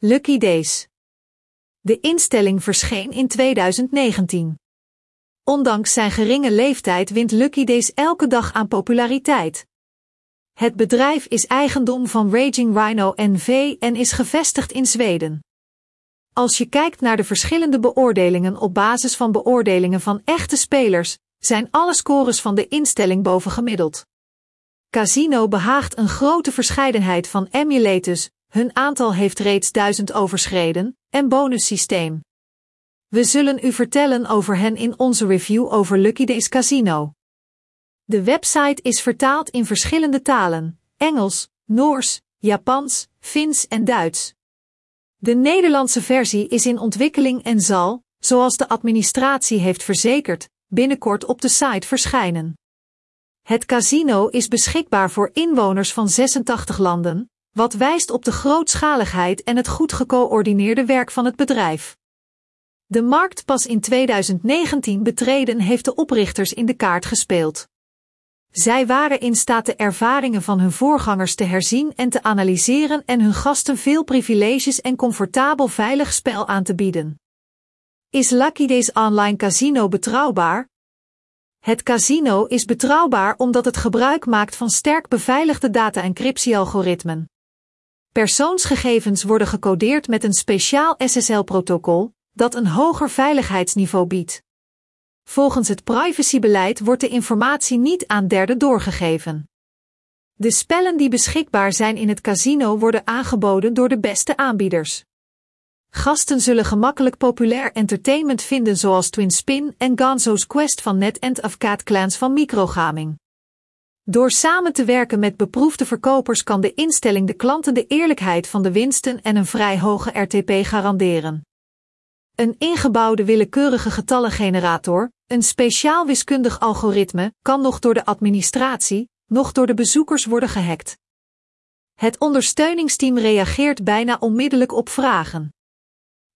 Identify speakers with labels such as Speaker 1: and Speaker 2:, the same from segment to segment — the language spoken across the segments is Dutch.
Speaker 1: Lucky Days. De instelling verscheen in 2019. Ondanks zijn geringe leeftijd wint Lucky Days elke dag aan populariteit. Het bedrijf is eigendom van Raging Rhino NV en is gevestigd in Zweden. Als je kijkt naar de verschillende beoordelingen op basis van beoordelingen van echte spelers, zijn alle scores van de instelling bovengemiddeld. Casino behaagt een grote verscheidenheid van emulators, hun aantal heeft reeds duizend overschreden, en bonussysteem. We zullen u vertellen over hen in onze review over Lucky Days Casino. De website is vertaald in verschillende talen: Engels, Noors, Japans, Fins en Duits. De Nederlandse versie is in ontwikkeling en zal, zoals de administratie heeft verzekerd, binnenkort op de site verschijnen. Het casino is beschikbaar voor inwoners van 86 landen, wat wijst op de grootschaligheid en het goed gecoördineerde werk van het bedrijf. De markt pas in 2019 betreden heeft de oprichters in de kaart gespeeld. Zij waren in staat de ervaringen van hun voorgangers te herzien en te analyseren en hun gasten veel privileges en comfortabel veilig spel aan te bieden. Is Lucky Days Online Casino betrouwbaar? Het casino is betrouwbaar omdat het gebruik maakt van sterk beveiligde data-encryptie-algoritmen. Persoonsgegevens worden gecodeerd met een speciaal SSL-protocol, dat een hoger veiligheidsniveau biedt. Volgens het privacybeleid wordt de informatie niet aan derden doorgegeven. De spellen die beschikbaar zijn in het casino worden aangeboden door de beste aanbieders. Gasten zullen gemakkelijk populair entertainment vinden zoals Twin Spin en Gonzo's Quest van NetEnt of Cat Clans van Microgaming. Door samen te werken met beproefde verkopers kan de instelling de klanten de eerlijkheid van de winsten en een vrij hoge RTP garanderen. Een ingebouwde willekeurige getallengenerator, een speciaal wiskundig algoritme, kan nog door de administratie, nog door de bezoekers worden gehackt. Het ondersteuningsteam reageert bijna onmiddellijk op vragen.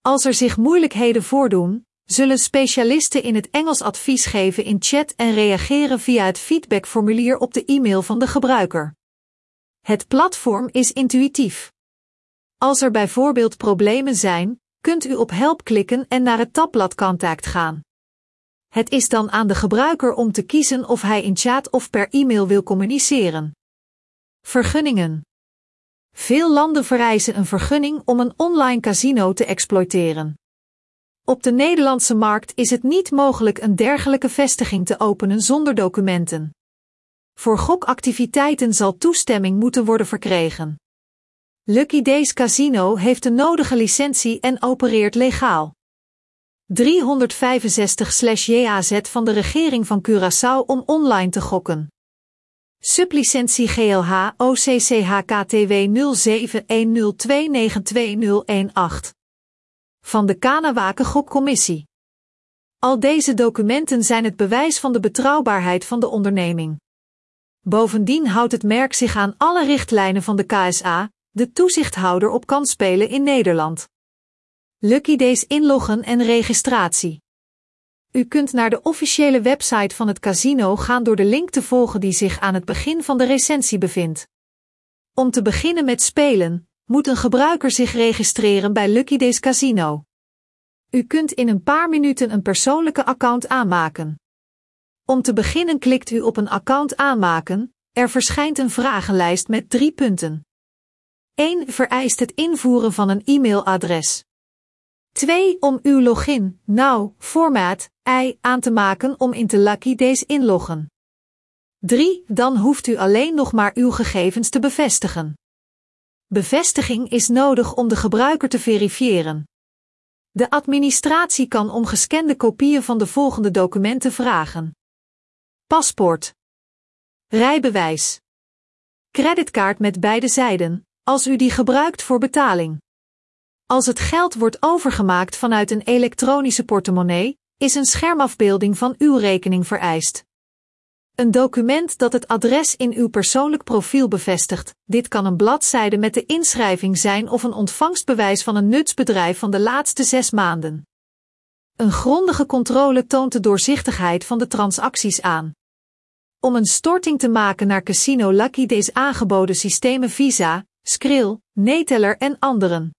Speaker 1: Als er zich moeilijkheden voordoen, zullen specialisten in het Engels advies geven in chat en reageren via het feedbackformulier op de e-mail van de gebruiker. Het platform is intuïtief. Als er bijvoorbeeld problemen zijn, kunt u op help klikken en naar het tabblad contact gaan. Het is dan aan de gebruiker om te kiezen of hij in chat of per e-mail wil communiceren. Vergunningen. Veel landen vereisen een vergunning om een online casino te exploiteren. Op de Nederlandse markt is het niet mogelijk een dergelijke vestiging te openen zonder documenten. Voor gokactiviteiten zal toestemming moeten worden verkregen. Lucky Days Casino heeft de nodige licentie en opereert legaal. 365/JAZ van de regering van Curaçao om online te gokken. Sublicentie GLH OCCHKTW 0710292018 van de Kanawaken Gokcommissie. Al deze documenten zijn het bewijs van de betrouwbaarheid van de onderneming. Bovendien houdt het merk zich aan alle richtlijnen van de KSA, de toezichthouder op kansspelen in Nederland. Lucky Days inloggen en registratie. U kunt naar de officiële website van het casino gaan door de link te volgen die zich aan het begin van de recensie bevindt. Om te beginnen met spelen, moet een gebruiker zich registreren bij Lucky Days Casino. U kunt in een paar minuten een persoonlijke account aanmaken. Om te beginnen klikt u op een account aanmaken, er verschijnt een vragenlijst met drie punten. 1. Vereist het invoeren van een e-mailadres. 2. Om uw login, nou, formaat, I aan te maken om in te Lucky Days inloggen. 3. Dan hoeft u alleen nog maar uw gegevens te bevestigen. Bevestiging is nodig om de gebruiker te verifiëren. De administratie kan om gescande kopieën van de volgende documenten vragen: paspoort, rijbewijs, creditkaart met beide zijden, als u die gebruikt voor betaling. Als het geld wordt overgemaakt vanuit een elektronische portemonnee, is een schermafbeelding van uw rekening vereist. Een document dat het adres in uw persoonlijk profiel bevestigt. Dit kan een bladzijde met de inschrijving zijn of een ontvangstbewijs van een nutsbedrijf van de laatste zes maanden. Een grondige controle toont de doorzichtigheid van de transacties aan. Om een storting te maken naar Casino Lucky Days aangeboden systemen Visa, Skrill, Neteller en anderen.